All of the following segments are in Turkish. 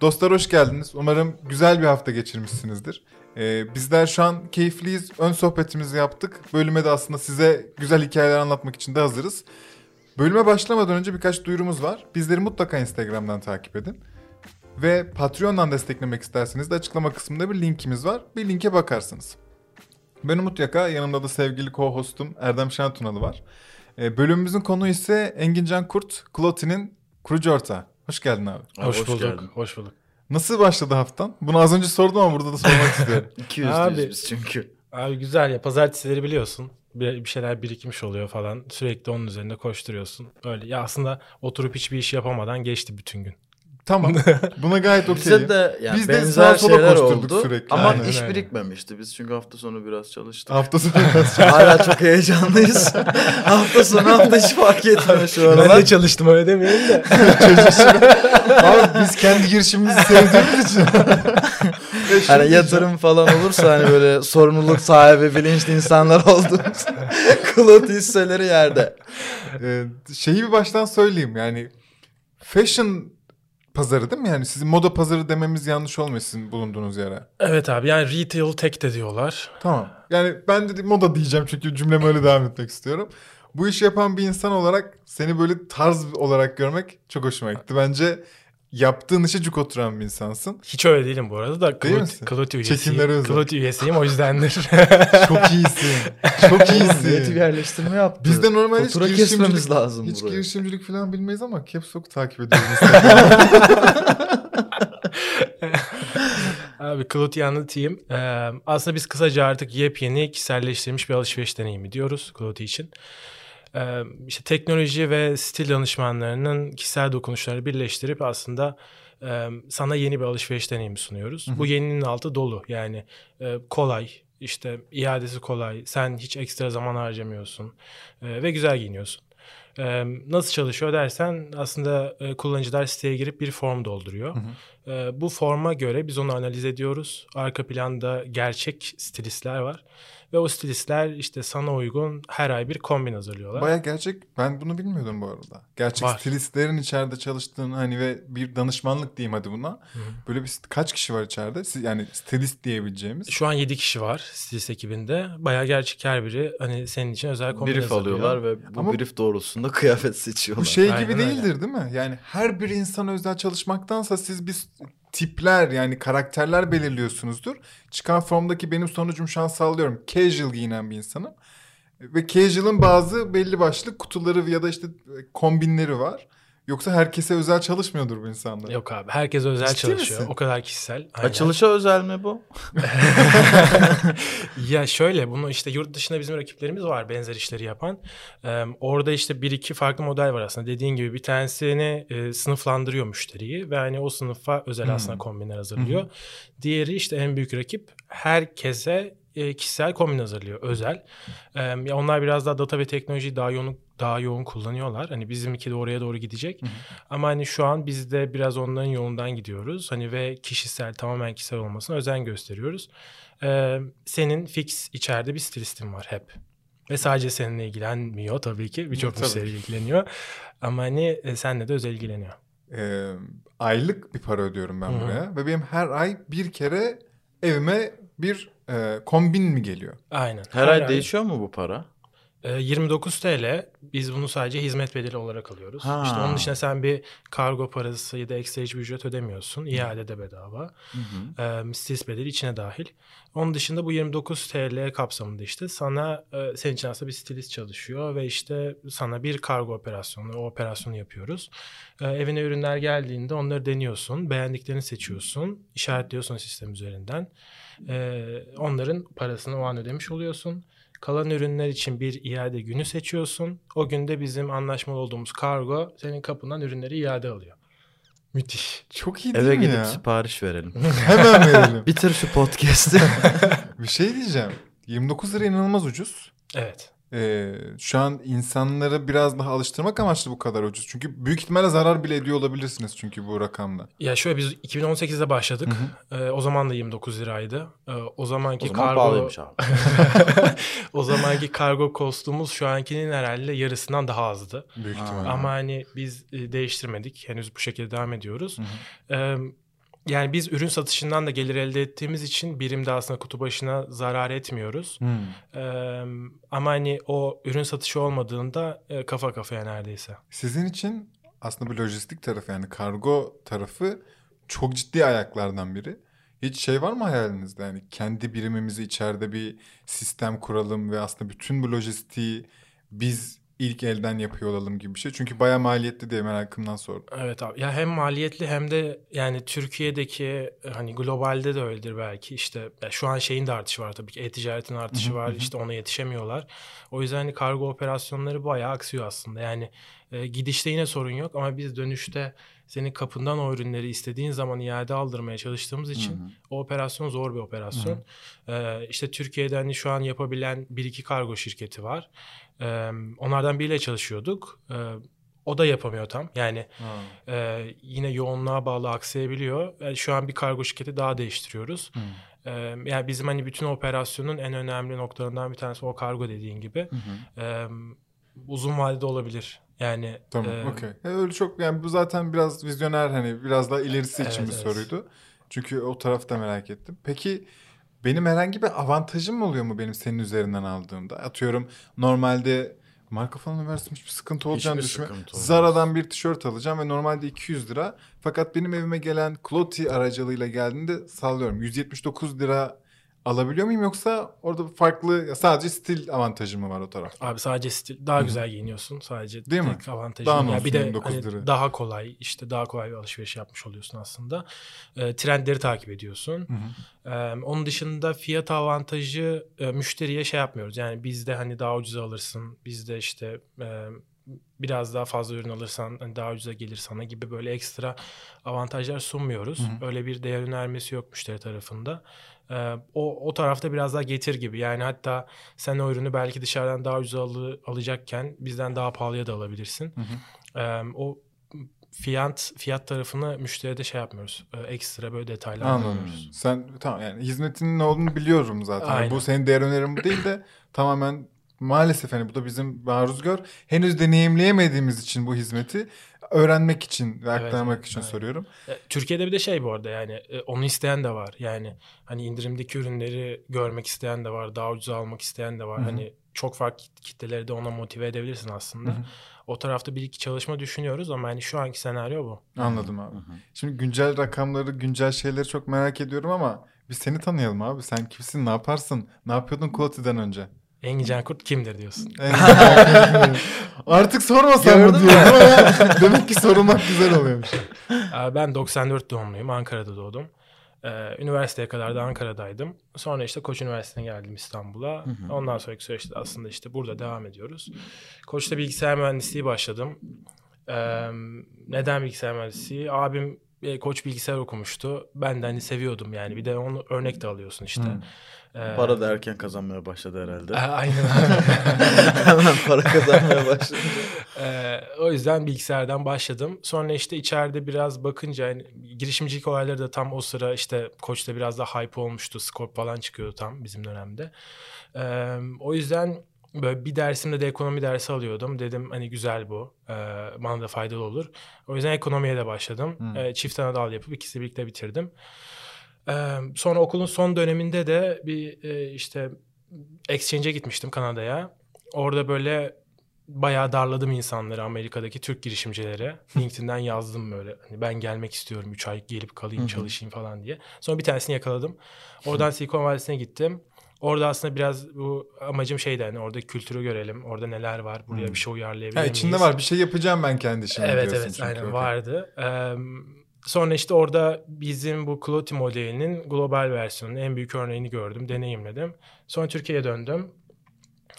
Dostlar hoş geldiniz. Umarım güzel bir hafta geçirmişsinizdir. Ee, bizler şu an keyifliyiz. Ön sohbetimizi yaptık. Bölüme de aslında size güzel hikayeler anlatmak için de hazırız. Bölüme başlamadan önce birkaç duyurumuz var. Bizleri mutlaka Instagram'dan takip edin. Ve Patreon'dan desteklemek isterseniz de açıklama kısmında bir linkimiz var. Bir linke bakarsınız. Ben Umut Yaka, yanımda da sevgili co-hostum Erdem Şentunalı var. Ee, bölümümüzün konu ise Engincan Kurt, Kloti'nin kurucu ortağı. Hoş geldin abi. Hoş, hoş bulduk. geldin. Hoş bulduk. Nasıl başladı haftan? Bunu az önce sordum ama burada da sormak istiyorum. 200 Abi- biz çünkü. Abi güzel ya pazartesileri biliyorsun. Bir, bir şeyler birikmiş oluyor falan. Sürekli onun üzerinde koşturuyorsun. Öyle ya aslında oturup hiçbir iş yapamadan geçti bütün gün. Tamam. Buna gayet okey. Bize de yani Biz de benzer sağa sola şeyler koşturduk oldu. sürekli. Ama Aynen iş birikmemişti. Biz çünkü hafta sonu biraz çalıştık. Hafta sonu Hala çok heyecanlıyız. hafta sonu hafta hiç fark etmiyor şu Ben aralar. de çalıştım öyle demeyelim de. Abi biz kendi girişimimizi sevdiğimiz için. Hani yatırım falan olursa hani böyle sorumluluk sahibi bilinçli insanlar olduğumuz kulot hisseleri yerde. Ee, şeyi bir baştan söyleyeyim yani fashion pazarı değil mi? Yani sizin moda pazarı dememiz yanlış olmuyor sizin bulunduğunuz yere. evet abi yani retail tech de diyorlar. Tamam. Yani ben de moda diyeceğim çünkü cümleme öyle devam etmek istiyorum. Bu işi yapan bir insan olarak seni böyle tarz olarak görmek çok hoşuma gitti. Bence yaptığın işe cuk oturan bir insansın. Hiç öyle değilim bu arada da Çekimlere üyesiyim. Klot üyesiyim o yüzdendir. Çok iyisin. Çok iyisin. yerleştirme yaptı. Biz de normal hiç Fatura girişimcilik, kesmemiz lazım hiç buraya. girişimcilik falan bilmeyiz ama Caps Lock takip ediyoruz. Abi Klot'u anlatayım. Ee, aslında biz kısaca artık yepyeni kişiselleştirilmiş bir alışveriş deneyimi diyoruz Klot için. İşte teknoloji ve stil danışmanlarının kişisel dokunuşları birleştirip aslında sana yeni bir alışveriş deneyimi sunuyoruz. Bu yeninin altı dolu. Yani kolay, işte iadesi kolay, sen hiç ekstra zaman harcamıyorsun e, ve güzel giyiniyorsun. E, nasıl çalışıyor dersen aslında e, kullanıcılar siteye girip bir form dolduruyor. E, bu forma göre biz onu analiz ediyoruz. Arka planda gerçek stilistler var. Ve o stilistler işte sana uygun her ay bir kombin hazırlıyorlar. Baya gerçek. Ben bunu bilmiyordum bu arada. Gerçek Var. stilistlerin içeride çalıştığını hani ve bir danışmanlık diyeyim hadi buna. Böyle bir kaç kişi var içeride? Siz- Yani stilist diyebileceğimiz. Şu an 7 kişi var stilist ekibinde. Bayağı gerçek her biri hani senin için özel kombin Brief hazırlıyor. alıyorlar ve bu Ama- brief doğrultusunda kıyafet seçiyorlar. Bu şey Aynen gibi öyle. değildir değil mi? Yani her bir insan özel çalışmaktansa siz bir tipler yani karakterler belirliyorsunuzdur. Çıkan formdaki benim sonucum şu an sallıyorum. Casual giyinen bir insanım. Ve casual'ın bazı belli başlı kutuları ya da işte kombinleri var. Yoksa herkese özel çalışmıyordur bu insanlar. Yok abi herkes özel Ciddi çalışıyor. misin? O kadar kişisel. Aynen. Açılışa özel mi bu? ya şöyle bunu işte yurt dışında bizim rakiplerimiz var benzer işleri yapan. Ee, orada işte bir iki farklı model var aslında. Dediğin gibi bir tanesini e, sınıflandırıyor müşteriyi ve hani o sınıfa özel Hmm. aslında kombinler hazırlıyor. Diğeri işte en büyük rakip herkese e, kişisel kombin hazırlıyor özel. Ee, ya onlar biraz daha data ve teknolojiyi daha yoğun daha yoğun kullanıyorlar. Hani bizimki de oraya doğru gidecek. Ama hani şu an biz de biraz onların yolundan gidiyoruz. Hani ve kişisel tamamen kişisel olmasına özen gösteriyoruz. Ee, senin fix içeride bir stilistin var hep. Ve sadece seninle ilgilenmiyor tabii ki. Birçok Tabii. müşteri ilgileniyor. Ama hani e, senle de özel ilgileniyor. Ee, aylık bir para ödüyorum ben Hı hı. buraya. Ve benim her ay bir kere evime bir e, kombin mi geliyor? Aynen. Her, ay değişiyor mu bu para? Ee, 29 TL biz bunu sadece hizmet bedeli olarak alıyoruz. Ha. İşte onun dışında sen bir kargo parası ya da ekstra hiçbir ücret ödemiyorsun. İade de bedava. Hı hı. e, stilist bedeli içine dahil. Onun dışında bu 29 TL kapsamında işte sana e, senin için aslında bir stilist çalışıyor ve işte sana bir kargo operasyonu, o operasyonu yapıyoruz. E, evine ürünler geldiğinde onları deniyorsun, beğendiklerini seçiyorsun, işaretliyorsun sistem üzerinden. E, onların parasını o an ödemiş oluyorsun. Kalan ürünler için bir iade günü seçiyorsun. O günde bizim anlaşmalı olduğumuz kargo senin kapından ürünleri iade alıyor. Müthiş. Çok iyi değil Eve mi gidip ya? sipariş verelim. Hemen verelim. Bitir şu podcast'i. bir şey diyeceğim. 29 lira inanılmaz ucuz. Evet. Ee, şu an insanları biraz daha alıştırmak amaçlı bu kadar ucuz. Çünkü büyük ihtimalle zarar bile ediyor olabilirsiniz çünkü bu rakamla. Ya şöyle biz 2018'de başladık. Ee, o zaman da 29 liraydı. Ee, o zamanki o zaman kargo pahalıymış abi. o zamanki kargo kostumuz şu ankinin herhalde yarısından daha azdı. Büyük ihtimalle. Ama hani biz e, değiştirmedik. Henüz bu şekilde devam ediyoruz. Ee, yani biz ürün satışından da gelir elde ettiğimiz için birimde aslında kutu başına zarar etmiyoruz. Hmm. Ee, ama hani o ürün satışı olmadığında e, kafa kafaya neredeyse. Sizin için aslında bu lojistik tarafı yani kargo tarafı çok ciddi ayaklardan biri. Hiç şey var mı hayalinizde yani kendi birimimizi içeride bir sistem kuralım ve aslında bütün bu lojistiği biz ilk elden yapıyor olalım gibi bir şey. Çünkü bayağı maliyetli diye merakımdan sordum. Evet abi. Ya hem maliyetli hem de yani Türkiye'deki hani globalde de öyledir belki. İşte şu an şeyin de artışı var tabii ki. E-ticaretin artışı var. İşte ona yetişemiyorlar. O yüzden hani kargo operasyonları bayağı aksıyor aslında. Yani e, gidişte yine sorun yok ama biz dönüşte senin kapından o ürünleri istediğin zaman iade aldırmaya çalıştığımız için o operasyon zor bir operasyon. E, işte Türkiye'de hani şu an yapabilen bir iki kargo şirketi var. E, onlardan biriyle çalışıyorduk. E, o da yapamıyor tam. Yani e, yine yoğunluğa bağlı aksayabiliyor. Yani şu an bir kargo şirketi daha değiştiriyoruz. E, yani bizim hani bütün operasyonun en önemli noktalarından bir tanesi o kargo dediğin gibi. E, uzun vadede olabilir. Yani Tamam, e, okey. E, öyle çok yani bu zaten biraz vizyoner hani biraz daha ilerisi için Evet, bir evet. soruydu. Çünkü o tarafta merak ettim. Peki benim herhangi bir avantajım oluyor mu benim senin üzerinden aldığımda? Atıyorum normalde marka falan versem hiçbir sıkıntı olacağını düşünmüyorum. Zara'dan bir tişört alacağım ve normalde 200 lira. Fakat benim evime gelen Cloti aracılığıyla geldiğinde sallıyorum 179 lira alabiliyor muyum yoksa orada farklı sadece stil avantajı mı var o taraf? Abi sadece stil daha güzel giyiniyorsun sadece. Değil mi? tek avantajı. Daha ya bir de 29 hani lira? daha kolay işte daha kolay bir alışveriş yapmış oluyorsun aslında. E, trendleri takip ediyorsun. E, onun dışında fiyat avantajı e, müşteriye şey yapmıyoruz. Yani bizde hani daha ucuza alırsın. Bizde işte e, biraz daha fazla ürün alırsan hani daha ucuza gelir sana gibi böyle ekstra avantajlar sunmuyoruz. Öyle bir değer önermesi yok müşteri tarafında. Ee, o, o tarafta biraz daha getir gibi. Yani hatta sen o ürünü belki dışarıdan daha ucuza alı- alacakken bizden daha pahalıya da alabilirsin. Ee, o fiyat fiyat tarafını müşteride şey yapmıyoruz. Ee, ekstra böyle detaylı anlamıyoruz. Sen tamam yani hizmetinin ne olduğunu biliyorum zaten. Aynen. Bu senin değer önerin bu değil de tamamen maalesef hani bu da bizim maruz gör. Henüz deneyimleyemediğimiz için bu hizmeti öğrenmek için ve Evet, aktarmak evet, için aynen. soruyorum. E, Türkiye'de bir de şey bu arada yani e, onu isteyen de var. Yani hani indirimdeki ürünleri görmek isteyen de var. Daha ucuza almak isteyen de var. Hı hı. Hani çok farklı kitleleri de ona motive edebilirsin aslında. O tarafta bir iki çalışma düşünüyoruz ama hani şu anki senaryo bu. Anladım abi. Şimdi güncel rakamları, güncel şeyleri çok merak ediyorum ama biz seni tanıyalım abi. Sen kimsin, ne yaparsın? Ne yapıyordun Kloti'den önce? Engin Cankurt kimdir diyorsun. Artık sormasam mı diyorum ama demek ki sorulmak güzel oluyormuş. Ben 94 doğumluyum. Ankara'da doğdum. Ee, Üniversiteye kadar da Ankara'daydım. Sonra işte Koç Üniversitesi'ne geldim İstanbul'a. Ondan sonraki süreçte aslında işte burada devam ediyoruz. Koç'ta bilgisayar mühendisliği başladım. Ee, neden bilgisayar mühendisliği? Abim e, Koç bilgisayar okumuştu. Ben de hani seviyordum yani. Bir de onu örnek de alıyorsun işte. Ee, Para da erken kazanmaya başladı herhalde. Aynen. Hemen para kazanmaya başlayınca. Ee, o yüzden bilgisayardan başladım. Sonra işte içeride biraz bakınca yani girişimcilik olayları da tam o sıra işte Koç'ta biraz daha hype olmuştu. Scope falan çıkıyordu tam bizim dönemde. Ee, o yüzden böyle bir dersimde de ekonomi dersi alıyordum. Dedim hani güzel bu. Ee, bana da faydalı olur. O yüzden ekonomiye de başladım. Ee, çift ana dal yapıp ikisi birlikte bitirdim. Ee, sonra okulun son döneminde de bir e, işte exchange'e gitmiştim Kanada'ya. Orada böyle bayağı darladım insanları Amerika'daki Türk girişimcileri. LinkedIn'den yazdım böyle. Hani ben gelmek istiyorum 3 ay gelip kalayım çalışayım falan diye. Sonra bir tanesini yakaladım. Oradan Silikon Vadisi'ne gittim. Orada aslında biraz bu amacım şeydi hani orada kültürü görelim. Orada neler var. Buraya bir şey uyarlayabilir miyiz? içinde var bir şey yapacağım ben kendi işimde Evet evet çünkü. aynen vardı. Ee, sonra işte orada bizim bu Cloti modelinin global versiyonunun en büyük örneğini gördüm, deneyimledim. Sonra Türkiye'ye döndüm.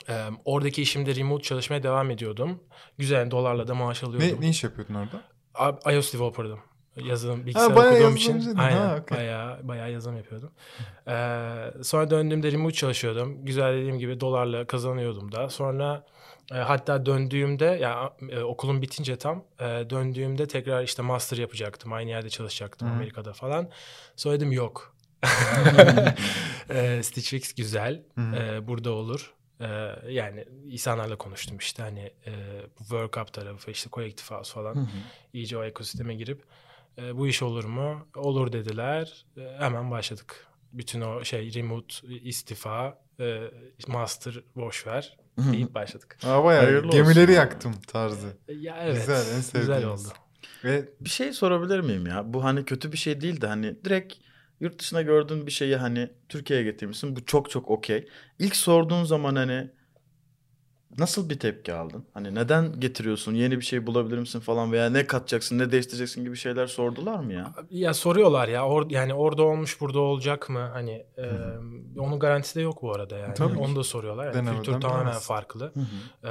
Ee, oradaki işimde remote çalışmaya devam ediyordum. Güzel dolarla da maaş alıyordum. Ne, ne iş yapıyordun orada? İOS developer'dım. Yazılım, bilgisayar bayağı okuduğum için. yazılımcıydın. Aynen, Ha, okey. bayağı, bayağı yazılım yapıyordum. Ee, sonra döndüğümde remote çalışıyordum. Güzel dediğim gibi dolarla kazanıyordum da. Sonra e, hatta döndüğümde, ya e, okulum bitince tam e, döndüğümde tekrar işte master yapacaktım. Aynı yerde çalışacaktım Amerika'da falan. Sonra dedim yok. e, Stitch Fix güzel. E, burada olur. E, yani insanlarla konuştum işte hani e, Work Up tarafı işte Collective House falan. İyice o ekosisteme girip E, bu iş olur mu? Olur dediler. E, hemen başladık. Bütün o şey remote istifa, e, master boş ver deyip başladık. Aa, bayağı Hayırlı gemileri olsun. yaktım tarzı. Ya evet. Güzel, en Güzel sevdiğimiz. oldu. Ve Bir şey sorabilir miyim ya? Bu hani kötü bir şey değil de hani direkt yurt dışına gördüğün bir şeyi hani Türkiye'ye getirmişsin. Bu çok çok okey. İlk sorduğun zaman hani nasıl bir tepki aldın? Hani neden getiriyorsun? Yeni bir şey bulabilir misin falan veya ne katacaksın, ne değiştireceksin gibi şeyler sordular mı ya? Ya soruyorlar ya or, yani orada olmuş burada olacak mı? Hani e, onun garantisi de yok bu arada yani. Tabii ki. Onu da soruyorlar. Yani Denemeden kültür tamamen bilemezsin. farklı. E,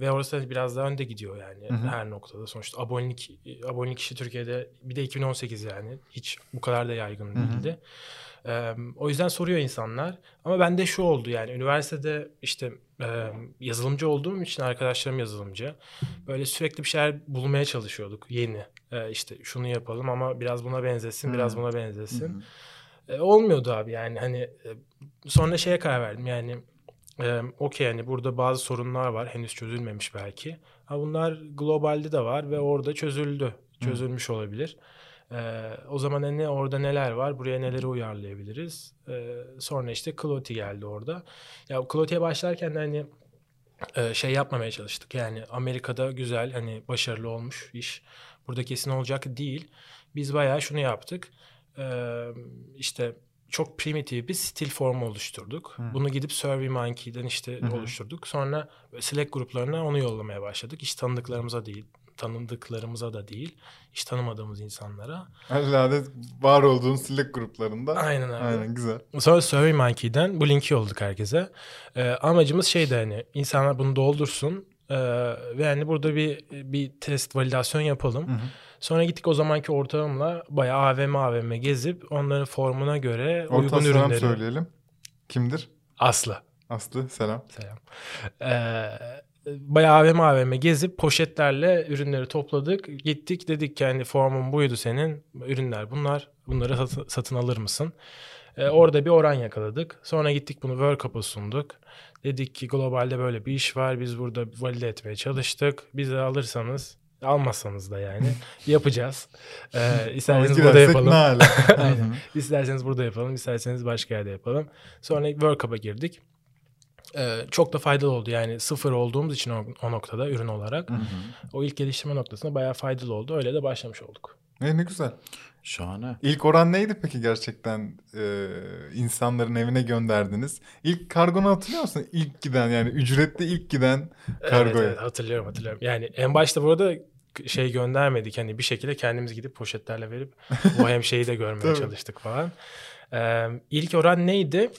ve orası biraz daha önde gidiyor yani Hı hı. her noktada. Sonuçta abonelik abonelik işi Türkiye'de bir de 2018 yani hiç bu kadar da yaygın hı. değildi. E, o yüzden soruyor insanlar. Ama bende şu oldu yani üniversitede işte e, yazılımcı olduğum için arkadaşlarım yazılımcı. Böyle sürekli bir şeyler bulmaya çalışıyorduk yeni. E, işte şunu yapalım ama biraz buna benzesin, biraz Hmm. buna benzesin. E, olmuyordu abi yani hani e, sonra şeye karar verdim yani e, okey yani burada bazı sorunlar var henüz çözülmemiş belki. Ha bunlar globalde de var ve orada çözüldü. Çözülmüş olabilir. E, o zaman hani orada neler var? Buraya neleri uyarlayabiliriz? E, sonra işte Cloti geldi orada. Ya Cloti'ye başlarken de hani e, şey yapmamaya çalıştık. Yani Amerika'da güzel hani başarılı olmuş iş. Burada kesin olacak değil. Biz bayağı şunu yaptık. Ee, işte çok primitif bir stil formu oluşturduk. Hı. Bunu gidip SurveyMonkey'den işte hı. oluşturduk. Sonra Slack gruplarına onu yollamaya başladık. Hiç tanıdıklarımıza değil, tanıdıklarımıza da değil, hiç tanımadığımız insanlara. herhalde var olduğun Slack gruplarında. Aynen abi. Aynen güzel. Sonra SurveyMonkey'den bu linki yolladık herkese. Ee, amacımız şeydi hani insanlar bunu doldursun ee, ve hani burada bir bir test validasyon yapalım. Hı hı. Sonra gittik o zamanki ortağımla bayağı AVM AVM gezip onların formuna göre Orta uygun selam ürünleri. söyleyelim. Kimdir? Aslı. Aslı selam. Selam. Ee, bayağı AVM AVM gezip poşetlerle ürünleri topladık. Gittik dedik ki hani formun buydu senin. Ürünler bunlar. Bunları satın, satın alır mısın? Ee, orada bir oran yakaladık. Sonra gittik bunu World Cup'a sunduk. Dedik ki globalde böyle bir iş var. Biz burada valide etmeye çalıştık. Bizi alırsanız almazsanız da yani yapacağız. Ee, isterseniz burada yapalım. İsterseniz burada yapalım, isterseniz başka yerde yapalım. Sonra World Cup'a girdik. Ee, çok da faydalı oldu. Yani sıfır olduğumuz için o, o noktada ürün olarak. O ilk geliştirme noktasında bayağı faydalı oldu. Öyle de başlamış olduk. ne, ne güzel. Şahane. İlk oran neydi peki gerçekten e, insanların evine gönderdiniz? İlk kargonu hatırlıyor musun? İlk giden yani ücretli ilk giden kargoya. Evet, evet, hatırlıyorum hatırlıyorum. Yani en başta burada şey göndermedik. Hani bir şekilde kendimiz gidip poşetlerle verip bu hem şeyi de görmeye çalıştık falan. Ee, ilk oran neydi?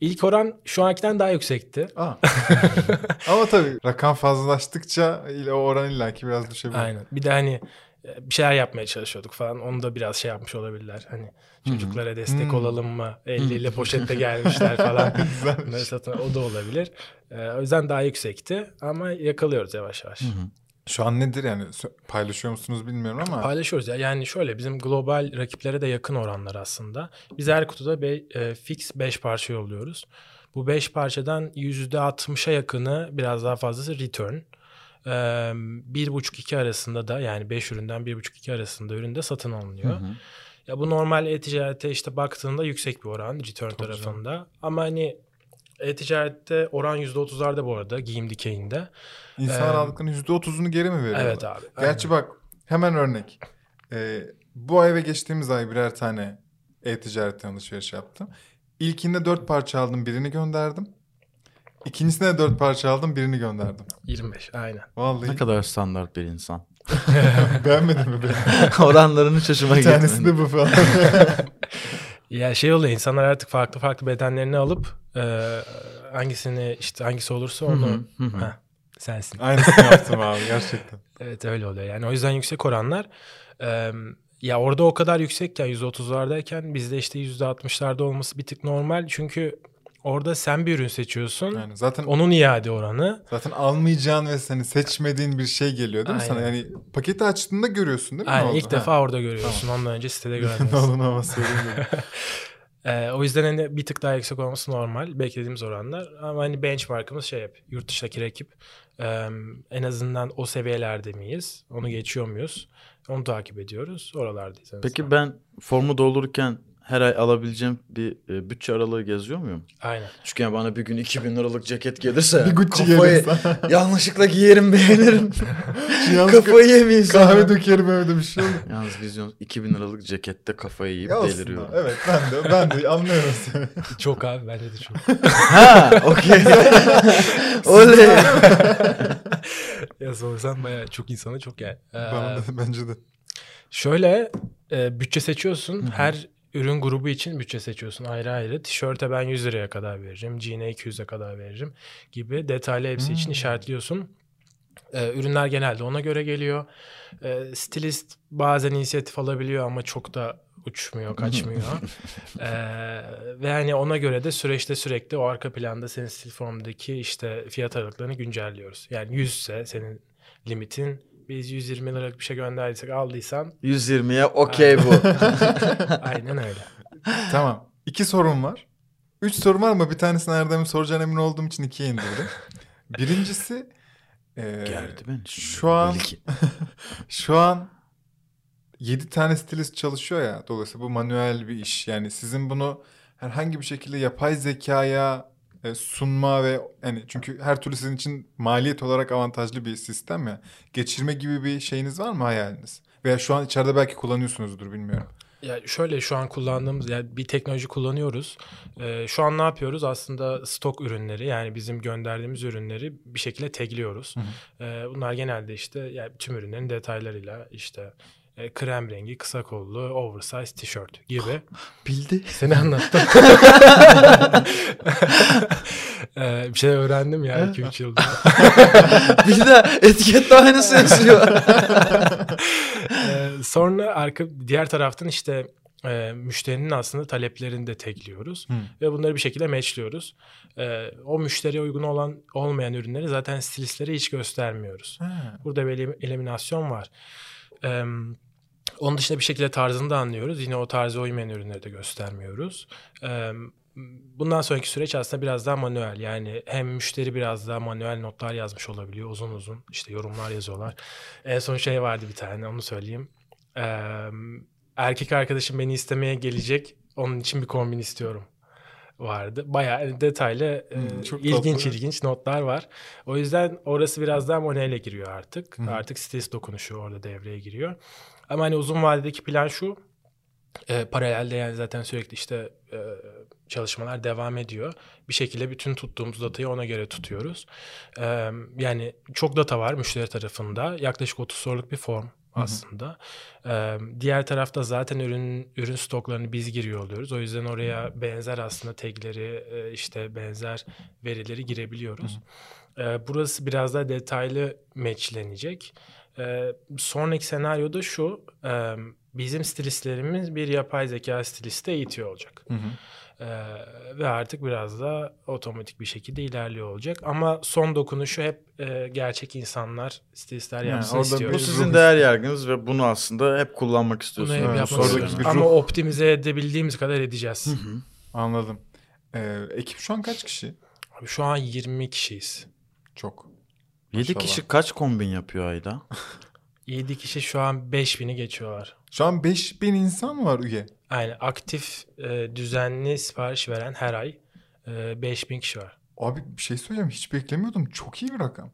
İlk oran şu ankiden daha yüksekti. Aa. Ama tabii rakam fazlalaştıkça o oran illaki biraz düşebilir. Aynen. Bir de hani e, bir şeyler yapmaya çalışıyorduk falan. Onu da biraz şey yapmış olabilirler. Hani çocuklara destek Hı. olalım mı? Elleriyle poşette gelmişler falan. Satın- o da olabilir. Ee, o yüzden daha yüksekti. Ama yakalıyoruz yavaş yavaş. Şu an nedir yani paylaşıyor musunuz bilmiyorum ama. Paylaşıyoruz ya. Yani şöyle bizim global rakiplere de yakın oranlar aslında. Biz her kutuda be, e, fix 5 parça yolluyoruz. Bu 5 parçadan %60'a yakını biraz daha fazlası return. Ee, 1,5-2 arasında da yani 5 üründen 1,5-2 arasında üründe satın alınıyor. Ya bu normal e-ticarete işte baktığında yüksek bir oran return tarafında. Ama hani e-ticarette oran %30'larda bu arada giyim dikeyinde. İnsanlar Ee, aldıklarının %30'unu geri mi veriyorlar? Evet abi. Gerçi bak hemen örnek. Ee, bu ay ve geçtiğimiz ay birer tane e-ticaretten alışveriş yaptım. İlkinde dört parça aldım birini gönderdim. İkincisine de dört parça aldım birini gönderdim. 25 aynen. Vallahi Ne kadar standart bir insan. beğenmedin mi beni? Oranların şaşıma Bir tanesi gitmedi. de bu falan. Ya şey oluyor insanlar artık farklı farklı bedenlerini alıp e, hangisini işte hangisi olursa onu hı hı. Heh, sensin. Aynısını yaptım abi gerçekten. Evet öyle oluyor yani o yüzden yüksek oranlar e, ya orada o kadar yüksekken %30'lardayken bizde işte %60'larda olması bir tık normal çünkü orada sen bir ürün seçiyorsun Yani zaten onun iade oranı zaten almayacağın ve seni seçmediğin bir şey geliyor değil mi sana? Aynen. Yani paketi açtığında görüyorsun değil mi? ne Aynen, ilk Ha. defa orada görüyorsun ondan önce sitede ne göremiyorsun. olduğunu ama söyleyeyim. Ee, o yüzden hani bir tık daha yüksek olması normal. Beklediğimiz oranlar. Ama hani benchmarkımız şey hep yurt dışındaki rakip. Ee, en azından o seviyelerde miyiz? Onu geçiyor muyuz? Onu takip ediyoruz. Oralardayız. Peki ben formu doldururken her ay alabileceğim bir e, bütçe aralığı geziyor muyum? Aynen. Çünkü yani bana bir gün 2000 liralık ceket gelirse Bir Gucci kafayı gelirse. yanlışlıkla giyerim beğenirim. Kafayı yemeyeyim sonra. Kahve dökerim evde bir şey olur. Yalnız vizyon 2000 liralık cekette kafayı yiyip Ya aslında, deliriyorum. Evet ben de ben de anlıyorum seni. çok abi bence de çok. Ha okey. Oley. ya sorsan bayağı çok insana çok yani. Ee, Bana da, bence de. Şöyle e, bütçe seçiyorsun. Her ürün grubu için bütçe seçiyorsun ayrı ayrı. Tişörte ben 100 liraya kadar veririm. Jean'e 200'e kadar veririm gibi detaylı hepsi için Hmm. işaretliyorsun. E, ürünler genelde ona göre geliyor. E, stilist bazen inisiyatif alabiliyor ama çok da uçmuyor, kaçmıyor. E, ve hani ona göre de süreçte sürekli o arka planda senin stil formdaki işte fiyat aralıklarını güncelliyoruz. Yani 100 ise senin limitin biz 120 liralık bir şey gönderdiysek aldıysan 120'ye okey bu. aynen öyle. Tamam. İki sorum var. Üç sorum var ama bir tanesini Erdem'in soracağına emin olduğum için ikiye indirdim. Birincisi e, Gerdi beni. şimdi. Şu an şu an 7 tane stilist çalışıyor ya. Dolayısıyla bu manuel bir iş. Yani sizin bunu herhangi bir şekilde yapay zekaya sunma ve yani çünkü her türlü sizin için maliyet olarak avantajlı bir sistem ya. Geçirme gibi bir şeyiniz var mı hayaliniz? Veya şu an içeride belki kullanıyorsunuzdur bilmiyorum. Ya şöyle şu an kullandığımız yani bir teknoloji kullanıyoruz. Ee, şu an ne yapıyoruz? Aslında stok ürünleri yani bizim gönderdiğimiz ürünleri bir şekilde tagliyoruz. Hı Ee, bunlar genelde işte yani tüm ürünlerin detaylarıyla işte e, krem rengi, kısa kollu, oversize tişört gibi. Bildi. Seni anlattım. Ee, bir şey öğrendim ya 2-3 yılda. Bir de etikette aynısı yazıyor. Ee, sonra arka diğer taraftan işte e, müşterinin aslında taleplerini de tagliyoruz Hı. ve bunları bir şekilde matchliyoruz. Ee, o müşteriye uygun olan olmayan ürünleri zaten stilistlere hiç göstermiyoruz. Ha. Burada bir elim- eliminasyon var. Ee, onun dışında bir şekilde tarzını da anlıyoruz. Yine o tarza uymayan ürünleri de göstermiyoruz. Ee, bundan sonraki süreç aslında biraz daha manuel. Yani hem müşteri biraz daha manuel notlar yazmış olabiliyor uzun uzun. işte yorumlar yazıyorlar. En son şey vardı bir tane onu söyleyeyim. Ee, erkek arkadaşım beni istemeye gelecek. Onun için bir kombin istiyorum vardı. Bayağı detaylı, Hmm, çok ilginç tatlı. ilginç notlar var. O yüzden orası biraz daha manuele giriyor artık. Hı. Artık stilist dokunuşu orada devreye giriyor. Ama hani uzun vadedeki plan şu. E, paralelde yani zaten sürekli işte e, çalışmalar devam ediyor. Bir şekilde bütün tuttuğumuz datayı ona göre tutuyoruz. E, yani çok data var müşteri tarafında. Yaklaşık 30 soruluk bir form aslında. E, diğer tarafta zaten ürün ürün stoklarını biz giriyor oluyoruz. O yüzden oraya benzer aslında tagleri e, işte benzer verileri girebiliyoruz. E, burası biraz daha detaylı matchlenecek. E, sonraki senaryoda şu. e, bizim stilistlerimiz bir yapay zeka stilisti eğitiyor olacak. Hı hı. Ee, ve artık biraz da otomatik bir şekilde ilerliyor olacak. Ama son dokunuşu hep e, gerçek insanlar, stilistler Yani yapsın orada istiyoruz. Bu sizin değer yargınız ve bunu aslında hep kullanmak Bunu istiyorsunuz. hep Evet, yapmak istiyoruz. bir Ama optimize edebildiğimiz kadar edeceğiz. Anladım. Ee, ekip şu an kaç kişi? Abi Şu an 20 kişiyiz. Çok. 7 Maşallah. kişi kaç kombin yapıyor ayda? 7 kişi şu an 5000'i geçiyorlar. Şu an 5000 insan mı var üye? Yani aktif, e, düzenli sipariş veren her ay e, 5000 kişi var. Abi bir şey söyleyeceğim. Hiç beklemiyordum. Çok iyi bir rakam.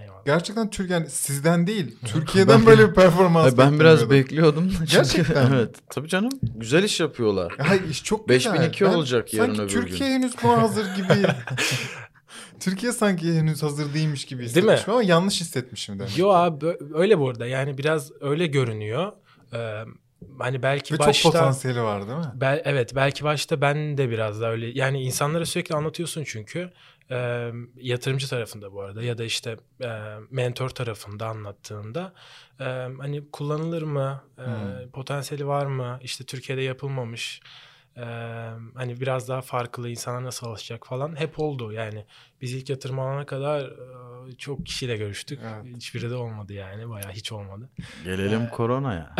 Eyvallah. Gerçekten Türk yani sizden değil. Türkiye'den böyle bir performans ben biraz bekliyordum. da Gerçekten evet. Tabii canım. Güzel iş yapıyorlar. Ya Hayır iş çok 5002 güzel. Ben- olacak yarın sanki öbür Türkiye henüz buna hazır gibi. Türkiye sanki henüz hazır değilmiş gibi Değil mi? hissetmişim ama yanlış hissetmişim demek. Yo abi öyle bu arada. Yani biraz öyle görünüyor. Ee, hani belki Ve başta... çok potansiyeli var değil mi? Bel- evet belki başta ben de biraz da öyle yani insanlara sürekli anlatıyorsun çünkü e, yatırımcı tarafında bu arada ya da işte e, mentor tarafında anlattığında e, hani kullanılır mı E, Hmm. potansiyeli var mı işte Türkiye'de yapılmamış e, hani biraz daha farklı insanlar nasıl alışacak falan hep oldu yani biz ilk yatırım alana kadar e, çok kişiyle görüştük Evet. hiçbiri de olmadı yani bayağı hiç olmadı. Gelelim koronaya.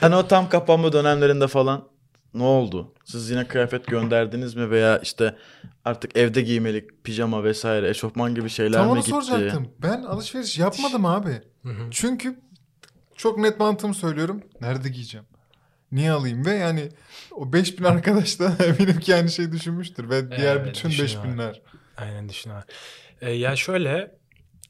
hani o tam kapanma dönemlerinde falan ne oldu? Siz yine kıyafet gönderdiniz mi veya işte artık evde giymelik pijama vesaire eşofman gibi şeyler Tam mi onu gitti? soracaktım. Ben alışveriş yapmadım abi. Hı hı. Çünkü çok net mantığımı söylüyorum. Nerede giyeceğim? Niye alayım? Ve yani o 5000 arkadaş da eminim ki aynı şeyi düşünmüştür. Ve diğer Evet, bütün düşünüyorlar. 5000'ler. Aynen düşün abi. Ee, ya şöyle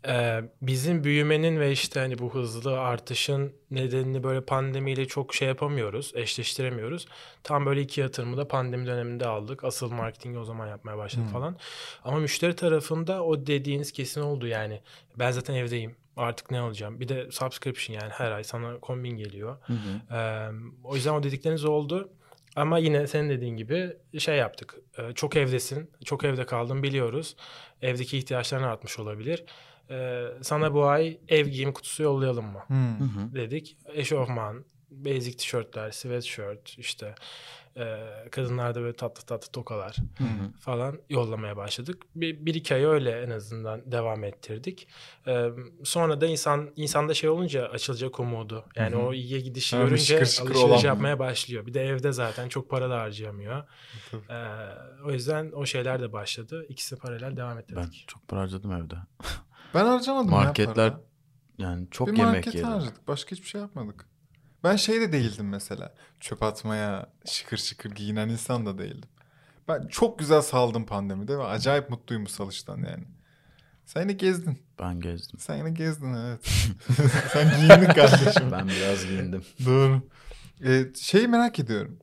e, bizim büyümenin ve işte hani bu hızlı artışın nedenini böyle pandemiyle çok şey yapamıyoruz, eşleştiremiyoruz. Tam böyle iki yatırımı da pandemi döneminde aldık. Asıl marketingi o zaman yapmaya başladık Hmm. falan. Ama müşteri tarafında o dediğiniz kesin oldu yani. Ben zaten evdeyim. Artık ne alacağım? Bir de subscription yani her ay sana kombin geliyor. Hı hı. Ee, o yüzden o dedikleriniz oldu. Ama yine senin dediğin gibi şey yaptık. Ee, çok evdesin, çok evde kaldın biliyoruz. Evdeki ihtiyaçların artmış olabilir. Ee, sana bu ay ev giyim kutusu yollayalım mı. Hı hı. dedik. Eşofman, basic tişörtler, sweatshirt işte e, kadınlarda böyle tatlı tatlı tokalar Hı hı. falan yollamaya başladık. Bir, bir iki ay öyle en azından devam ettirdik. Ee, sonra da insan insanda şey olunca açılacak umudu. Yani Hı hı. o iyiye gidişi Ha, görünce şıkır şıkır alışveriş olan. yapmaya başlıyor. Bir de evde zaten çok para da harcayamıyor. Ee, o yüzden o şeyler de başladı. İkisi paralel devam ettirdik. Ben çok para harcadım evde. Ben harcamadım Marketler ya para. Yani çok bir yemek market yedim. harcadık. Başka hiçbir şey yapmadık. Ben şey de değildim mesela. Çöp atmaya şıkır şıkır giyinen insan da değildim. Ben çok güzel saldım pandemide ve acayip mutluyum bu salıştan yani. Sen yine gezdin. Ben gezdim. Sen yine gezdin evet. Sen giyindin kardeşim. Ben biraz giyindim. Doğru. Ee, şeyi merak ediyorum.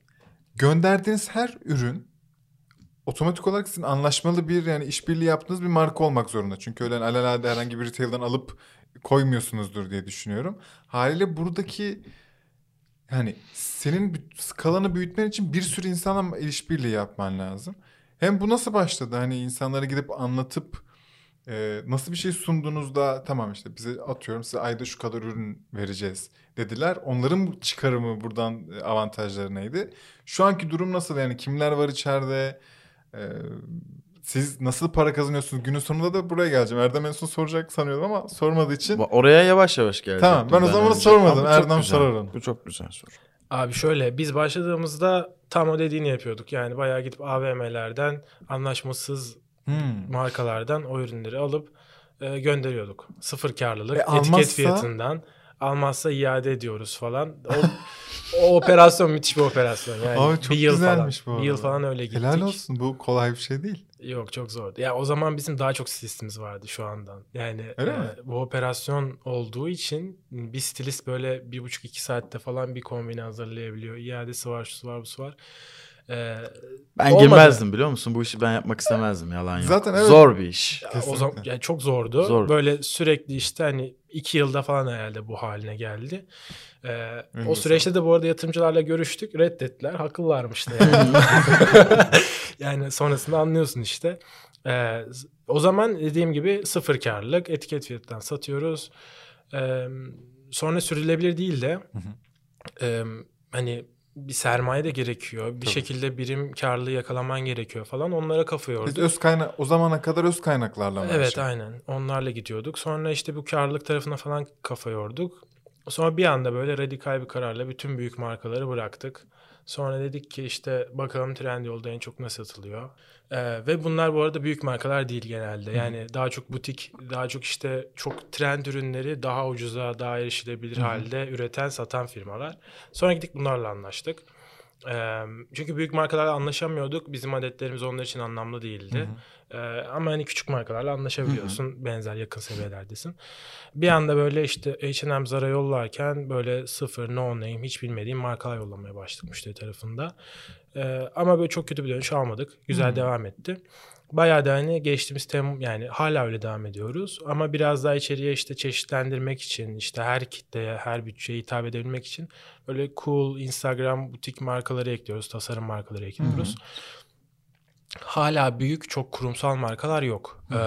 Gönderdiğiniz her ürün otomatik olarak sizin anlaşmalı bir yani işbirliği yaptığınız bir marka olmak zorunda. Çünkü öyle alelade herhangi bir retail'dan alıp koymuyorsunuzdur diye düşünüyorum. Haliyle buradaki yani senin skalanı büyütmen için bir sürü insanla işbirliği yapman lazım. Hem bu nasıl başladı? Hani insanlara gidip anlatıp e, nasıl bir şey sunduğunuzda tamam işte bize atıyorum size ayda şu kadar ürün vereceğiz dediler. Onların çıkarımı buradan e, avantajları neydi? Şu anki durum nasıl? Yani kimler var içeride? E, siz nasıl para kazanıyorsunuz? Günün sonunda da buraya geleceğim. Erdem en son soracak sanıyordum ama sormadığı için. Oraya yavaş yavaş geldim. Tamam, ben o zaman sormadım. Erdem sorar onu. Bu çok güzel soru. Abi şöyle biz başladığımızda tam o dediğini yapıyorduk. Yani bayağı gidip AVM'lerden anlaşmasız Hmm. markalardan o ürünleri alıp e, gönderiyorduk. Sıfır karlılık, E, etiket almazsa? fiyatından. Almazsa iade ediyoruz falan. O, o operasyon müthiş bir operasyon. Yani Abi çok bir yıl güzelmiş falan, bu Bir yıl arada. falan öyle gittik. Helal olsun. Bu kolay bir şey değil. Yok çok zordu. Ya o zaman bizim daha çok stilistimiz vardı şu andan. Yani Öyle e, mi? bu operasyon olduğu için bir stilist böyle bir buçuk iki saatte falan bir kombini hazırlayabiliyor. İadesi var, şusu var, busu var. E, Ben Olmadı. girmezdim biliyor musun? Bu işi ben yapmak istemezdim yalan yok. Zaten evet. Zor bir iş. Ya o zaman yani çok zordu. Zor. Böyle sürekli işte hani iki yılda falan herhalde bu haline geldi. Ee, Öyle o süreçte de bu arada yatırımcılarla görüştük. Reddettiler. Haklılarmış da yani. yani sonrasında anlıyorsun işte. Ee, o zaman dediğim gibi sıfır karlılık etiket fiyatından satıyoruz. Ee, sonra sürülebilir değil de hı. e, hani bir sermaye de gerekiyor. Bir Tabii. şekilde birim karlılığı yakalaman gerekiyor falan. Onlara kafa Biz yorduk. öz kaynak o zamana kadar öz kaynaklarla mı Evet şey? aynen. Onlarla gidiyorduk. Sonra işte bu karlılık tarafına falan kafa yorduk. Sonra bir anda böyle radikal bir kararla bütün büyük markaları bıraktık. Sonra dedik ki işte bakalım Trendyol'da en çok ne satılıyor. Ee, ve bunlar bu arada büyük markalar değil genelde. Yani daha çok butik, daha çok işte çok trend ürünleri daha ucuza, daha erişilebilir halde üreten, satan firmalar. Sonra gittik bunlarla anlaştık. Çünkü büyük markalarla anlaşamıyorduk. Bizim adetlerimiz onlar için anlamlı değildi. Ee, ama hani küçük markalarla anlaşabiliyorsun. Benzer yakın seviyelerdesin. Bir anda böyle işte H&M Zara yollarken böyle sıfır, no name, hiç bilmediğim markalar yollamaya başladık müşteri tarafında. Ama böyle çok kötü bir dönüş almadık. Güzel devam etti. Bayağı da hani geçtiğimiz tem yani hala öyle devam ediyoruz. Ama biraz daha içeriye işte çeşitlendirmek için işte her kitleye, her bütçeye hitap edebilmek için böyle cool Instagram butik markaları ekliyoruz. Tasarım markaları ekliyoruz. Hala büyük çok kurumsal markalar yok. Ee,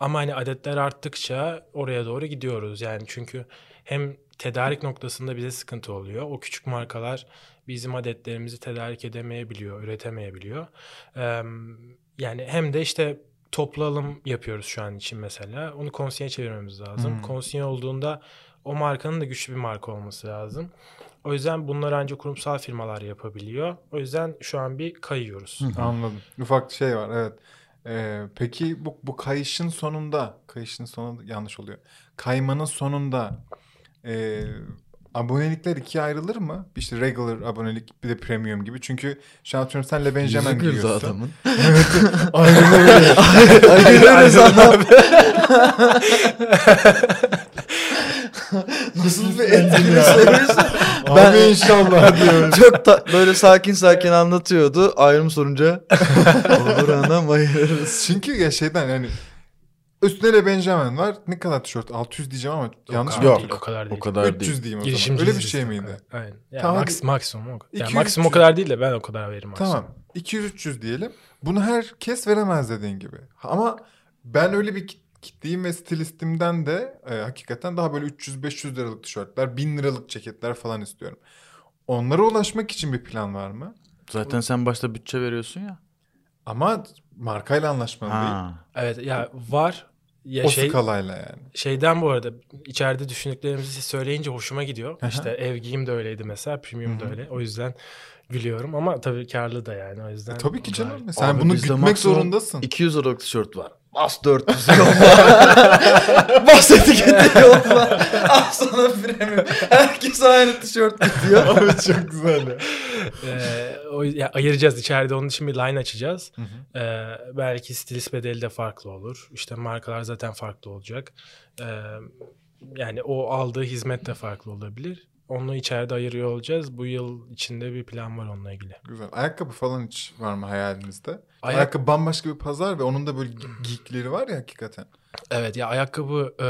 ama hani adetler arttıkça oraya doğru gidiyoruz. Yani çünkü hem tedarik noktasında bize sıkıntı oluyor. O küçük markalar bizim adetlerimizi tedarik edemeyebiliyor, üretemeyebiliyor. Ee, yani hem de işte toplu alım yapıyoruz şu an için mesela. Onu konsiye çevirmemiz lazım. Hmm. Konsiye olduğunda o markanın da güçlü bir marka olması lazım. O yüzden bunları ancak kurumsal firmalar yapabiliyor. O yüzden şu an bir kayıyoruz. Anladım. Ufak şey var evet. Ee, peki bu, bu kayışın sonunda, kayışın sonunda yanlış oluyor. Kaymanın sonunda e, abonelikler ikiye ayrılır mı? İşte regular abonelik bir de premium gibi. Çünkü şu an atıyorum sen Le Benjamin Yüzü giyiyorsun. adamın. Aynen öyle. Nasıl bir etkili soruyorsun? Abi inşallah diyorum. Çok da böyle sakin sakin anlatıyordu. Ayrım sorunca olur anam ayırırız. Çünkü ya şeyden yani üstüne Le Benjamin var. Ne kadar tişört? 600 diyeceğim ama yanlış mı? Yok. Değil, o kadar değil. O kadar 300 değil. diyeyim o zaman. Öyle bir şey o miydi? Aynen. Yani Tamam, maks, maksimum o kadar. Yani 200, maksimum o 300. kadar değil de ben o kadar veririm maksimum. Tamam. 200-300 diyelim. Bunu herkes veremez dediğin gibi. Ama ben öyle bir kit- kitleyim ve stilistimden de e, hakikaten daha böyle 300-500 liralık tişörtler, 1000 liralık ceketler falan istiyorum. Onlara ulaşmak için bir plan var mı? Zaten sen başta bütçe veriyorsun ya. Ama markayla anlaşmalı değil. Evet ya var. Ya O şey, skalayla yani. şeyden bu arada içeride düşündüklerimizi söyleyince hoşuma gidiyor. Aha. işte ev giyim de öyleydi mesela. Premium da Hı hı. öyle. O yüzden gülüyorum ama tabii karlı da yani o yüzden. E, tabii ki da- canım. Sen Abi bunu gütmek zorundasın. 200 liralık tişört var. Bas 400 yolla. Bas etiketi yolla. Al sana premium. Herkes aynı tişört gidiyor. Abi çok güzel ya. Ee, o, ya ayıracağız içeride onun için bir line açacağız. Hı hı. Ee, belki stilist bedeli de farklı olur. İşte markalar zaten farklı olacak. Ee, yani o aldığı hizmet de farklı olabilir. Onu içeride ayırıyor olacağız. Bu yıl içinde bir plan var onunla ilgili. Güzel. Ayakkabı falan hiç var mı hayalinizde? Ayak- Ayakkabı bambaşka bir pazar ve onun da böyle geekleri var ya hakikaten. Evet ya ayakkabı e,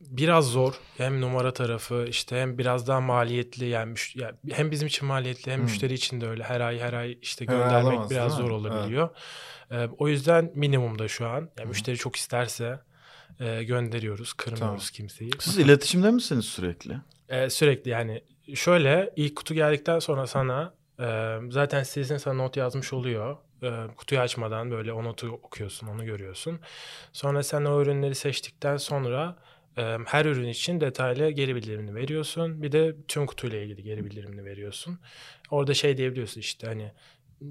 biraz zor. Hem numara tarafı işte hem biraz daha maliyetli yani müş- ya hem bizim için maliyetli hem Hmm. müşteri için de öyle. Her ay her ay işte Her ay göndermek alamaz, biraz zor olabiliyor. E, o yüzden minimumda şu an. Yani Hı. müşteri çok isterse e, gönderiyoruz, kırmıyoruz Tamam. kimseyi. Siz iletişimde misiniz sürekli? E, sürekli yani şöyle ilk kutu geldikten sonra sana e, zaten sizin sana not yazmış oluyor. E, kutuyu açmadan böyle o notu okuyorsun, onu görüyorsun. Sonra sen o ürünleri seçtikten sonra e, her ürün için detaylı geri bildirimini veriyorsun. Bir de tüm kutuyla ilgili geri bildirimini veriyorsun. Orada şey diyebiliyorsun işte hani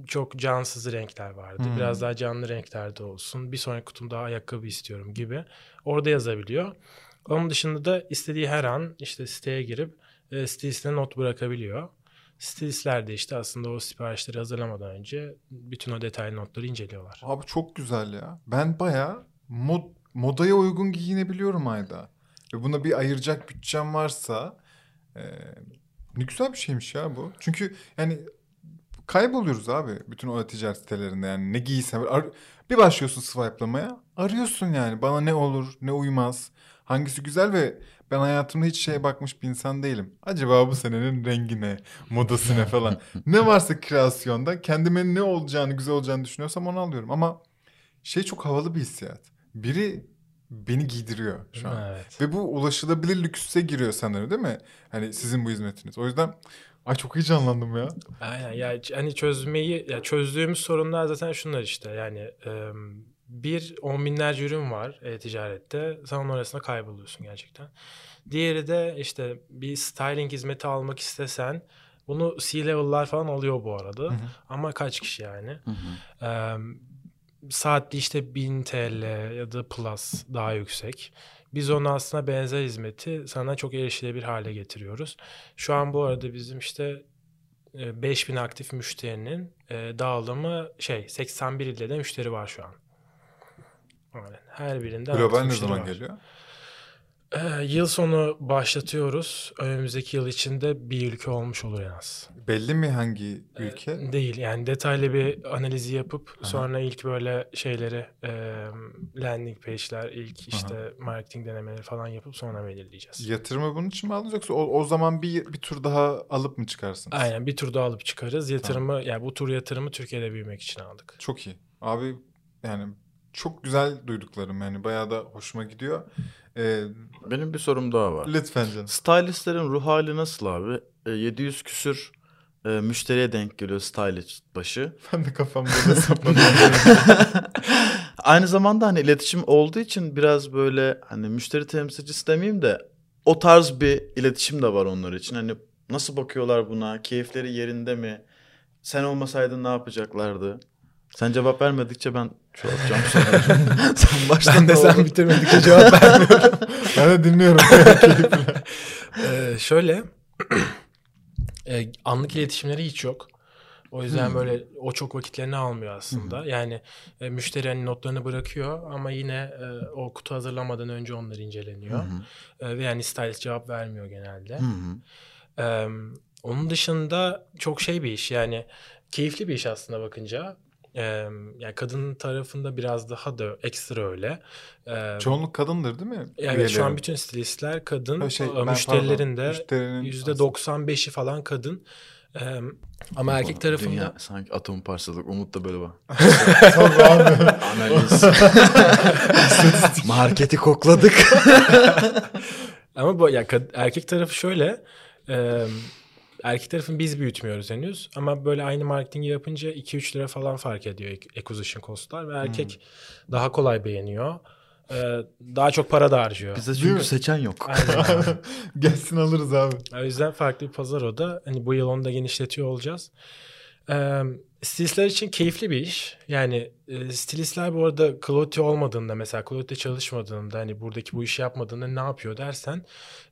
çok cansız renkler vardı. Hmm. Biraz daha canlı renklerde olsun. Bir sonraki kutumda ayakkabı istiyorum gibi. Orada yazabiliyor. Onun dışında da istediği her an işte siteye girip e, stilistine not bırakabiliyor. Stilistler de işte aslında o siparişleri hazırlamadan önce bütün o detaylı notları inceliyorlar. Abi çok güzel ya. Ben bayağı mod, modaya uygun giyinebiliyorum ayda. Ve buna bir ayıracak bütçem varsa e, ne güzel bir şeymiş ya bu. Çünkü yani kayboluyoruz abi bütün o ticaret sitelerinde yani ne giysem. Bir başlıyorsun swipe'lamaya arıyorsun yani bana ne olur ne uymaz. Hangisi güzel ve ben hayatımda hiç şeye bakmış bir insan değilim. Acaba bu senenin rengi ne, modası ne falan. ne varsa kreasyonda kendime ne olacağını, güzel olacağını düşünüyorsam onu alıyorum. Ama şey çok havalı bir hissiyat. Biri beni giydiriyor şu an. Evet. Ve bu ulaşılabilir lükse giriyor sanırım değil mi? Hani sizin bu hizmetiniz. O yüzden ay çok heyecanlandım ya. Aynen ya ç- hani çözmeyi ya çözdüğümüz sorunlar zaten şunlar işte yani e, bir on binlerce ürün var e, ticarette sen onun arasında kayboluyorsun gerçekten. Diğeri de işte bir styling hizmeti almak istesen bunu C-level'lar falan alıyor bu arada Hı hı. ama kaç kişi yani. Hı hı. Ee, saatli işte 1000 TL ya da plus daha yüksek. Biz onu aslında benzer hizmeti sana çok erişilebilir hale getiriyoruz. Şu an bu arada bizim işte e, 5000 aktif müşterinin e, dağılımı şey 81 ilde de müşteri var şu an. Aynen. Her birinde Global ne zaman var. geliyor? Ee, yıl sonu başlatıyoruz. Önümüzdeki yıl içinde bir ülke olmuş olur en az. Belli mi hangi ülke? Ee, Değil yani detaylı bir analizi yapıp Aha. sonra ilk böyle şeyleri e, landing page'ler ilk işte marketing denemeleri falan yapıp sonra belirleyeceğiz. Yatırımı bunun için mi aldınız yoksa o, o zaman bir, bir tur daha alıp mı çıkarsınız? Aynen bir tur daha alıp çıkarız. Yatırımı yani bu tur yatırımı Türkiye'de büyümek için aldık. Çok iyi. Abi yani çok güzel duyduklarım yani bayağı da hoşuma gidiyor. Ee, Benim bir sorum daha var. lütfen canım. Stylistlerin ruh hali nasıl abi? E, 700 küsür e, müşteriye denk geliyor stylist başı. Ben de kafamda hesapladım. Aynı zamanda hani iletişim olduğu için biraz böyle hani müşteri temsilcisi demeyeyim de o tarz bir iletişim de var onlar için. Hani nasıl bakıyorlar buna? Keyifleri yerinde mi? Sen olmasaydın ne yapacaklardı? Sen cevap vermedikçe ben yapacağım sonra. sen başla. Ben de sen bitirmedikçe cevap vermiyorum. Ben de dinliyorum. Ee, şöyle e, anlık iletişimleri hiç yok. O yüzden Hmm. böyle o çok vakitlerini almıyor aslında. Yani e, müşteri hani notlarını bırakıyor ama yine e, o kutu hazırlamadan önce onlar inceleniyor. E, ve yani stylist cevap vermiyor genelde. Ee, onun dışında çok şey bir iş yani keyifli bir iş aslında bakınca. Ee, yani kadın tarafında biraz daha da ekstra öyle. Ee, Çoğunluk kadındır değil mi? evet şu an bütün stilistler kadın. Ha, şey, müşterilerin pardon, de müşterinin %95'i falan kadın. Ee, ama erkek tarafında Dünya sanki atom parçaladık. Umut da böyle bak. Analiz. Marketi kokladık. ama bu ya erkek tarafı şöyle. e, erkek tarafını biz büyütmüyoruz henüz ama böyle aynı marketingi yapınca 2-3 lira falan fark ediyor ac- acquisition costlar ve erkek daha kolay beğeniyor. Ee, daha çok para da harcıyor. Bize çünkü seçen yok. Gelsin alırız abi. O yüzden farklı bir pazar o da. Hani bu yıl onu da genişletiyor olacağız. Ee, stilistler için keyifli bir iş. Yani e, stilistler bu arada Cloty olmadığında mesela Cloty'de çalışmadığında hani buradaki bu işi yapmadığında ne yapıyor dersen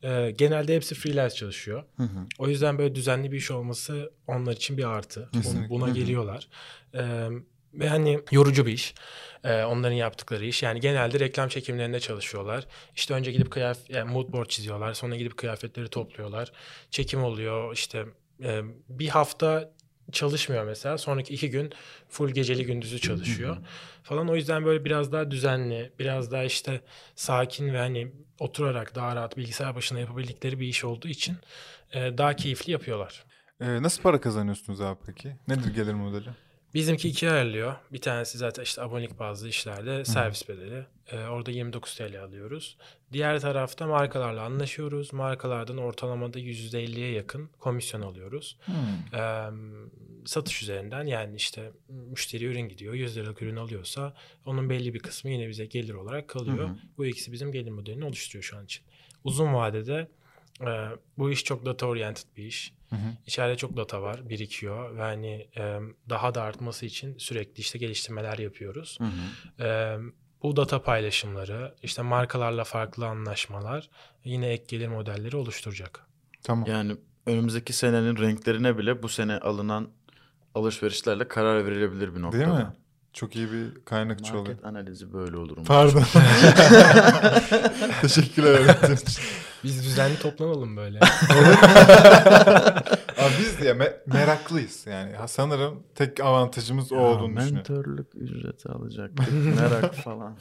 e, genelde hepsi freelance çalışıyor. Hı hı. O yüzden böyle düzenli bir iş olması onlar için bir artı. Kesinlikle. Buna Hı hı. geliyorlar. Ee, ve hani yorucu bir iş. Ee, onların yaptıkları iş. Yani genelde reklam çekimlerinde çalışıyorlar. İşte önce gidip kıyafet, yani mood board çiziyorlar. Sonra gidip kıyafetleri topluyorlar. Çekim oluyor. İşte e, bir hafta çalışmıyor mesela. Sonraki iki gün full geceli gündüzü çalışıyor falan. O yüzden böyle biraz daha düzenli, biraz daha işte sakin ve hani oturarak daha rahat bilgisayar başına yapabildikleri bir iş olduğu için e, daha keyifli yapıyorlar. Ee, nasıl para kazanıyorsunuz abi peki? Nedir gelir modeli? Bizimki ikiye ayrılıyor. Bir tanesi zaten işte abonelik bazlı işlerde servis bedeli. Ee, orada 29 TL alıyoruz. Diğer tarafta markalarla anlaşıyoruz. Markalardan ortalamada %50'ye yakın komisyon alıyoruz. Ee, satış üzerinden yani işte müşteri ürün gidiyor. 100 liralık ürün alıyorsa onun belli bir kısmı yine bize gelir olarak kalıyor. Hı hı. Bu ikisi bizim gelir modelini oluşturuyor şu an için. Uzun vadede e, bu iş çok data oriented bir iş. Hı hı. İçeride çok data var, birikiyor ve hani e, daha da artması için sürekli işte geliştirmeler yapıyoruz. Hı hı. E, bu data paylaşımları, işte markalarla farklı anlaşmalar yine ek gelir modelleri oluşturacak. Tamam. Yani önümüzdeki senenin renklerine bile bu sene alınan alışverişlerle karar verilebilir bir noktada. Değil mi? Çok iyi bir kaynakçı oluyor. Market analizi böyle olur. Pardon. Teşekkürler. Biz düzenli toplanalım böyle. Abi biz de ya me- meraklıyız yani. Ha, sanırım tek avantajımız o Ya, olduğunu düşünüyorum. mentörlük ücreti alacaktık. Merak falan.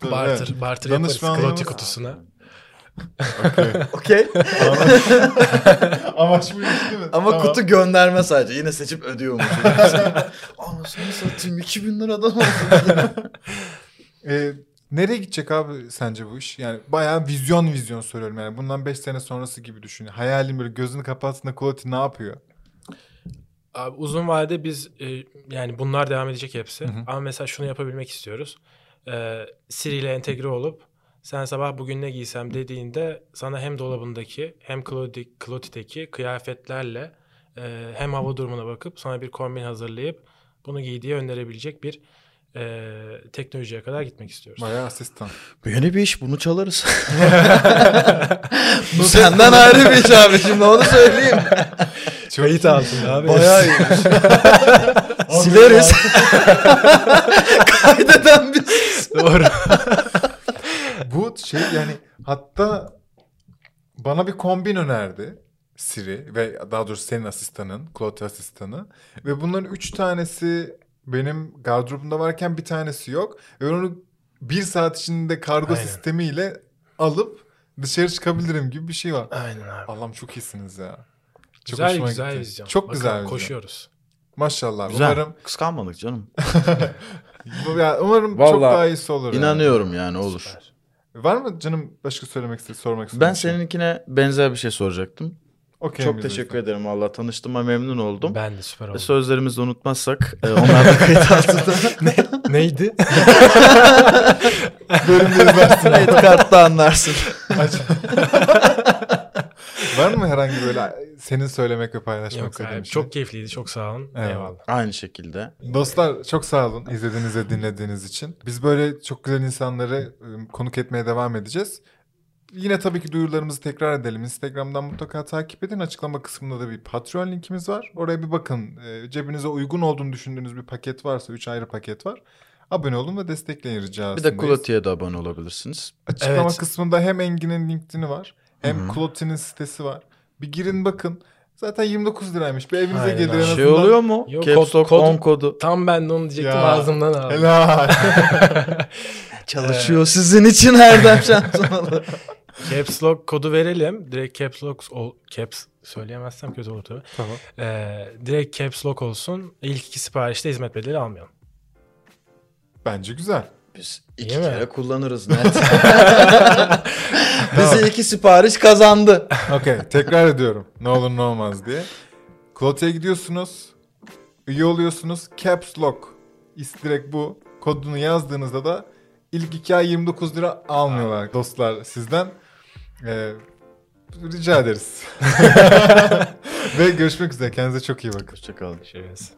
Tabii, barter, evet. barter yaparız Danışmanlığımız- kutusuna. Okey. Okey. Amaç buymuş değil mi? Ama Tamam. kutu gönderme sadece. Yine seçip ödüyormuş. Anasını satayım 2000 liradan oldu. Ee, nereye gidecek abi sence bu iş? Yani bayağı vizyon vizyon soruyorum yani. Bundan 5 sene sonrası gibi düşün. Hayalim böyle gözünü kapattığında Quality ne yapıyor? Abi uzun vadede biz e, yani bunlar devam edecek hepsi. Hı hı. Ama mesela şunu yapabilmek istiyoruz. E, Siri ile entegre olup sen sabah bugün ne giysem dediğinde sana hem dolabındaki hem Cloti- Cloty'deki kıyafetlerle e, hem hava durumuna bakıp sana bir kombin hazırlayıp bunu giy diye önerebilecek bir e, teknolojiye kadar gitmek istiyoruz. Bayağı asistan. Bu yeni bir iş. Bunu çalarız. Bu senden ayrı bir iş abi. Şimdi onu söyleyeyim. Kayıt altında abi. Bayağı iyi. Sileriz. Kaydeden biz. Doğru. Bu şey yani hatta bana bir kombin önerdi Siri ve daha doğrusu senin asistanın, Claude asistanı. Ve bunların üç tanesi benim gardırobumda varken bir tanesi yok. Ve onu bir saat içinde kargo Aynen. sistemiyle alıp dışarı çıkabilirim gibi bir şey var. Aynen abi. Allah'ım çok iyisiniz ya. Çok güzel güzel gitti. vizyon. Çok Bakalım, güzel vizyon. Koşuyoruz. Maşallah. Güzel. Umarım Kıskanmadık canım. bu- ya, umarım çok Vallahi daha iyisi olur. yani. İnanıyorum yani olur. Süper. Var mı canım başka söylemek istediğin, sormak istediğin Ben şey? seninkine benzer bir şey soracaktım. Okey Çok teşekkür o ederim valla. Tanıştığıma memnun oldum. Ben de süper oldum. Sözlerimizi unutmazsak e, onlar da kayıt altında. Neydi? Bölümde yazarsın. Kayıt kartta anlarsın. Var mı herhangi böyle senin söylemek ve paylaşmak Yok istediğin şey? çok keyifliydi. Çok sağ olun. Eyvallah. Eyvallah. Aynı şekilde. Dostlar çok sağ olun izlediğiniz ve dinlediğiniz için. Biz böyle çok güzel insanları e, konuk etmeye devam edeceğiz. Yine tabii ki duyurularımızı tekrar edelim. Instagram'dan mutlaka takip edin. Açıklama kısmında da bir Patreon linkimiz var. Oraya bir bakın. E, Cebinize uygun olduğunu düşündüğünüz bir paket varsa 3 ayrı paket var. Abone olun ve destekleyin rica Bir de. Kuloti'ye de abone olabilirsiniz. Açıklama Evet. kısmında hem Engin'in LinkedIn'i var. Hem. Kloti'nin sitesi var. Bir girin bakın. Zaten 29 liraymış. Bir evinize Aynen gelir en abi. azından. Şey oluyor mu? Yok, Caps kod- Lock kod- 10 kodu. Tam ben de onu diyecektim Ya, ağzımdan aldım. Helal. Çalışıyor sizin için Erdem Şansonalı. Caps Lock kodu verelim. Direkt Caps Lock ol, Caps söyleyemezsem kötü olur tabii. tamam. Ee, direkt Caps Lock olsun. İlk iki siparişte hizmet bedeli almayalım. Bence güzel. Biz iki mi? kere kullanırız net. Bizi iki sipariş kazandı. Okey. Tekrar ediyorum. Ne olur ne olmaz diye. Klote'ye gidiyorsunuz. Üye oluyorsunuz. Caps Lock. İs direkt bu. Kodunu yazdığınızda da ilk iki ay 29 lira almıyorlar dostlar sizden. Ee, rica ederiz. Ve görüşmek üzere. Kendinize çok iyi bakın. Hoşçakalın. Görüşürüz.